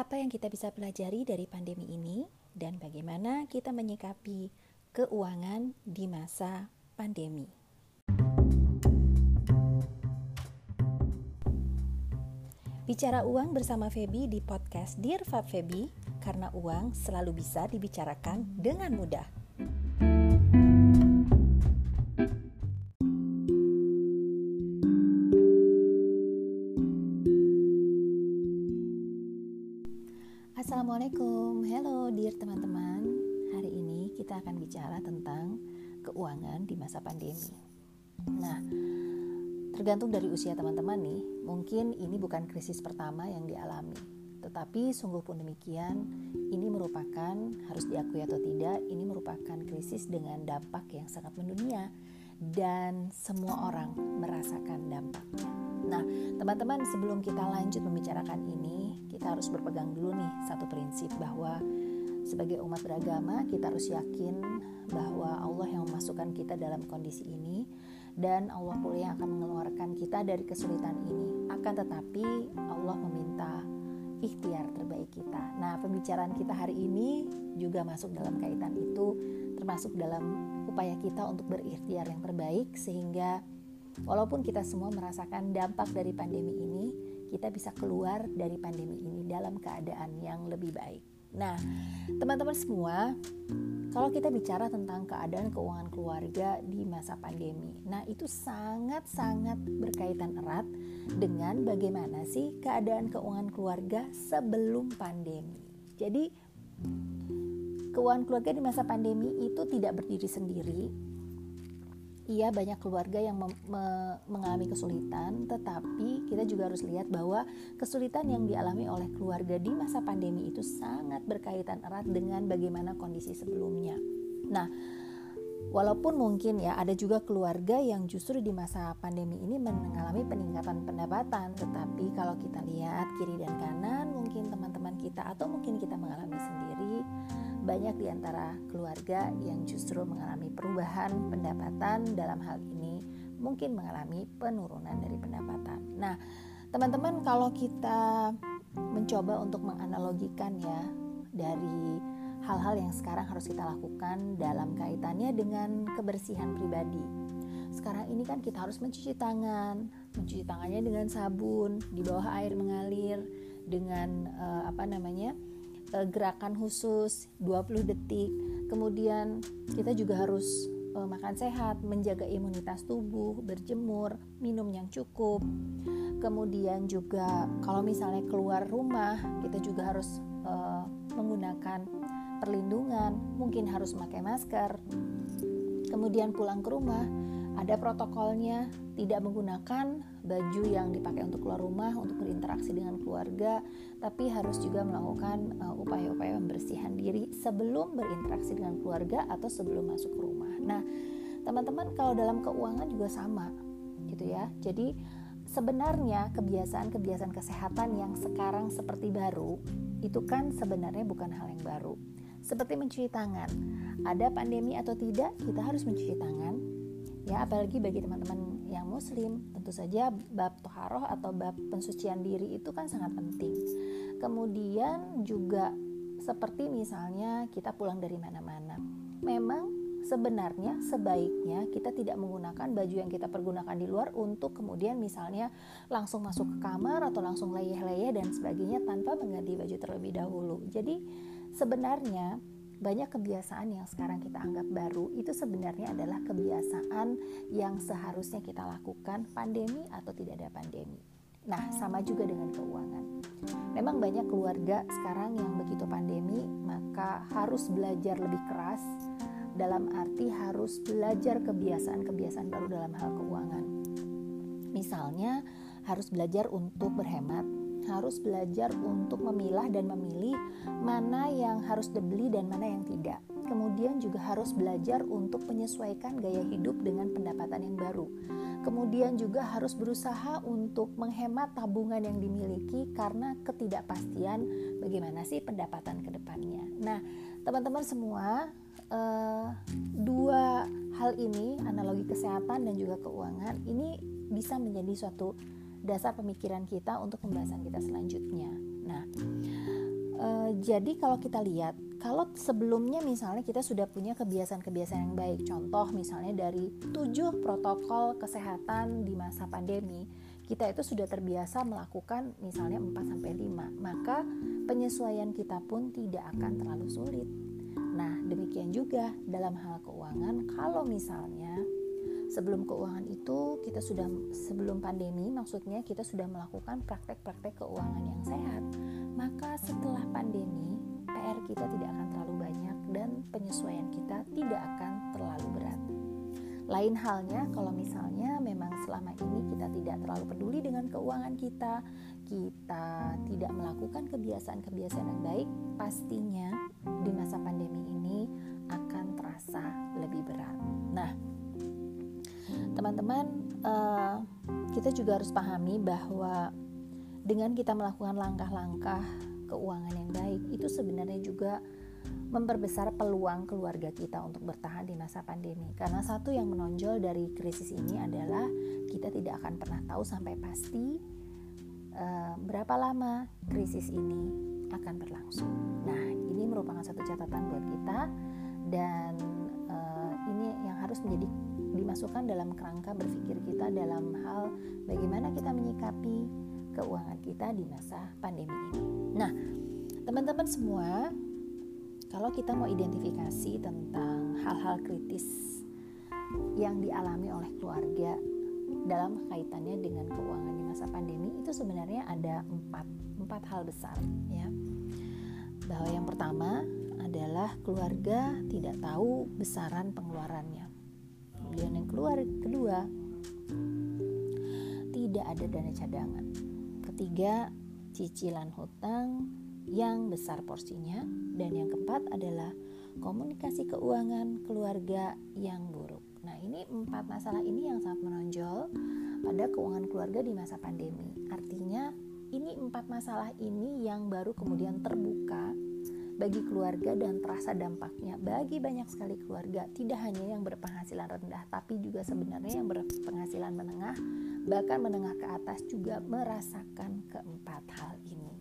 Apa yang kita bisa pelajari dari pandemi ini dan bagaimana kita menyikapi keuangan di masa pandemi? Bicara uang bersama Feby di podcast Dear Fab Feby karena uang selalu bisa dibicarakan dengan mudah. Assalamualaikum, hello dear teman-teman. Hari ini kita akan bicara tentang keuangan di masa pandemi. Nah, tergantung dari usia teman-teman nih, mungkin ini bukan krisis pertama yang dialami. Tetapi sungguh pun demikian, ini merupakan harus diakui atau tidak, ini merupakan krisis dengan dampak yang sangat mendunia dan semua orang merasakan dampaknya. Nah, teman-teman, sebelum kita lanjut membicarakan ini, kita harus berpegang dulu nih satu prinsip bahwa sebagai umat beragama kita harus yakin bahwa Allah yang memasukkan kita dalam kondisi ini dan Allah pula yang akan mengeluarkan kita dari kesulitan ini. Akan tetapi Allah meminta ikhtiar terbaik kita. Nah, pembicaraan kita hari ini juga masuk dalam kaitan itu termasuk dalam upaya kita untuk berikhtiar yang terbaik sehingga walaupun kita semua merasakan dampak dari pandemi ini, kita bisa keluar dari pandemi ini dalam keadaan yang lebih baik. Nah, teman-teman semua, kalau kita bicara tentang keadaan keuangan keluarga di masa pandemi, nah itu sangat-sangat berkaitan erat dengan bagaimana sih keadaan keuangan keluarga sebelum pandemi. Jadi, keuangan keluarga di masa pandemi itu tidak berdiri sendiri, iya banyak keluarga yang me me mengalami kesulitan, tetapi kita juga harus lihat bahwa kesulitan yang dialami oleh keluarga di masa pandemi itu sangat berkaitan erat dengan bagaimana kondisi sebelumnya. Nah, walaupun mungkin ya ada juga keluarga yang justru di masa pandemi ini mengalami peningkatan pendapatan, tetapi kalau kita lihat kiri dan kanan mungkin teman-teman kita atau mungkin kita mengalami sendiri banyak di antara keluarga yang justru mengalami perubahan pendapatan dalam hal ini mungkin mengalami penurunan dari pendapatan. Nah, teman-teman kalau kita mencoba untuk menganalogikan ya dari hal-hal yang sekarang harus kita lakukan dalam kaitannya dengan kebersihan pribadi. Sekarang ini kan kita harus mencuci tangan, mencuci tangannya dengan sabun di bawah air mengalir dengan uh, apa namanya? Uh, gerakan khusus 20 detik. Kemudian kita juga harus uh, makan sehat, menjaga imunitas tubuh, berjemur, minum yang cukup. Kemudian juga kalau misalnya keluar rumah, kita juga harus uh, menggunakan perlindungan, mungkin harus pakai masker. Kemudian pulang ke rumah, ada protokolnya tidak menggunakan baju yang dipakai untuk keluar rumah untuk berinteraksi dengan keluarga tapi harus juga melakukan uh, upaya-upaya pembersihan diri sebelum berinteraksi dengan keluarga atau sebelum masuk ke rumah. Nah teman-teman kalau dalam keuangan juga sama gitu ya. Jadi sebenarnya kebiasaan-kebiasaan kesehatan yang sekarang seperti baru itu kan sebenarnya bukan hal yang baru. Seperti mencuci tangan. Ada pandemi atau tidak kita harus mencuci tangan ya apalagi bagi teman-teman yang muslim tentu saja bab toharoh atau bab pensucian diri itu kan sangat penting. Kemudian juga seperti misalnya kita pulang dari mana-mana. Memang sebenarnya sebaiknya kita tidak menggunakan baju yang kita pergunakan di luar untuk kemudian misalnya langsung masuk ke kamar atau langsung leyeh-leyeh dan sebagainya tanpa mengganti baju terlebih dahulu. Jadi sebenarnya banyak kebiasaan yang sekarang kita anggap baru itu sebenarnya adalah kebiasaan yang seharusnya kita lakukan pandemi atau tidak ada pandemi. Nah, sama juga dengan keuangan. Memang banyak keluarga sekarang yang begitu pandemi maka harus belajar lebih keras dalam arti harus belajar kebiasaan-kebiasaan baru dalam hal keuangan. Misalnya, harus belajar untuk berhemat, harus belajar untuk memilah dan memilih mana yang harus dibeli dan mana yang tidak. Kemudian juga harus belajar untuk menyesuaikan gaya hidup dengan pendapatan yang baru. Kemudian juga harus berusaha untuk menghemat tabungan yang dimiliki karena ketidakpastian bagaimana sih pendapatan ke depannya. Nah, teman-teman semua, eh, dua hal ini, analogi kesehatan dan juga keuangan, ini bisa menjadi suatu dasar pemikiran kita untuk pembahasan kita selanjutnya. Nah, jadi kalau kita lihat kalau sebelumnya misalnya kita sudah punya kebiasaan-kebiasaan yang baik contoh misalnya dari tujuh protokol kesehatan di masa pandemi kita itu sudah terbiasa melakukan misalnya 4 sampai 5 maka penyesuaian kita pun tidak akan terlalu sulit nah demikian juga dalam hal keuangan kalau misalnya sebelum keuangan itu kita sudah sebelum pandemi maksudnya kita sudah melakukan praktek-praktek keuangan yang sehat. Maka setelah pandemi PR kita tidak akan terlalu banyak dan penyesuaian kita tidak akan terlalu berat. Lain halnya kalau misalnya memang selama ini kita tidak terlalu peduli dengan keuangan kita kita tidak melakukan kebiasaan-kebiasaan yang baik pastinya di masa pandemi ini akan terasa lebih berat. Nah teman-teman uh, kita juga harus pahami bahwa dengan kita melakukan langkah-langkah keuangan yang baik itu sebenarnya juga memperbesar peluang keluarga kita untuk bertahan di masa pandemi. Karena satu yang menonjol dari krisis ini adalah kita tidak akan pernah tahu sampai pasti uh, berapa lama krisis ini akan berlangsung. Nah, ini merupakan satu catatan buat kita dan uh, ini yang harus menjadi dimasukkan dalam kerangka berpikir kita dalam hal bagaimana kita menyikapi keuangan kita di masa pandemi ini. Nah, teman-teman semua, kalau kita mau identifikasi tentang hal-hal kritis yang dialami oleh keluarga dalam kaitannya dengan keuangan di masa pandemi itu sebenarnya ada empat empat hal besar ya bahwa yang pertama adalah keluarga tidak tahu besaran pengeluarannya kemudian yang keluar kedua tidak ada dana cadangan. Ketiga cicilan hutang yang besar porsinya. Dan yang keempat adalah komunikasi keuangan keluarga yang buruk. Nah ini empat masalah ini yang sangat menonjol pada keuangan keluarga di masa pandemi. Artinya ini empat masalah ini yang baru kemudian terbuka bagi keluarga dan terasa dampaknya. Bagi banyak sekali keluarga tidak hanya yang berpenghasilan rendah tapi juga sebenarnya yang berpenghasilan menengah bahkan menengah ke atas juga merasakan keempat hal ini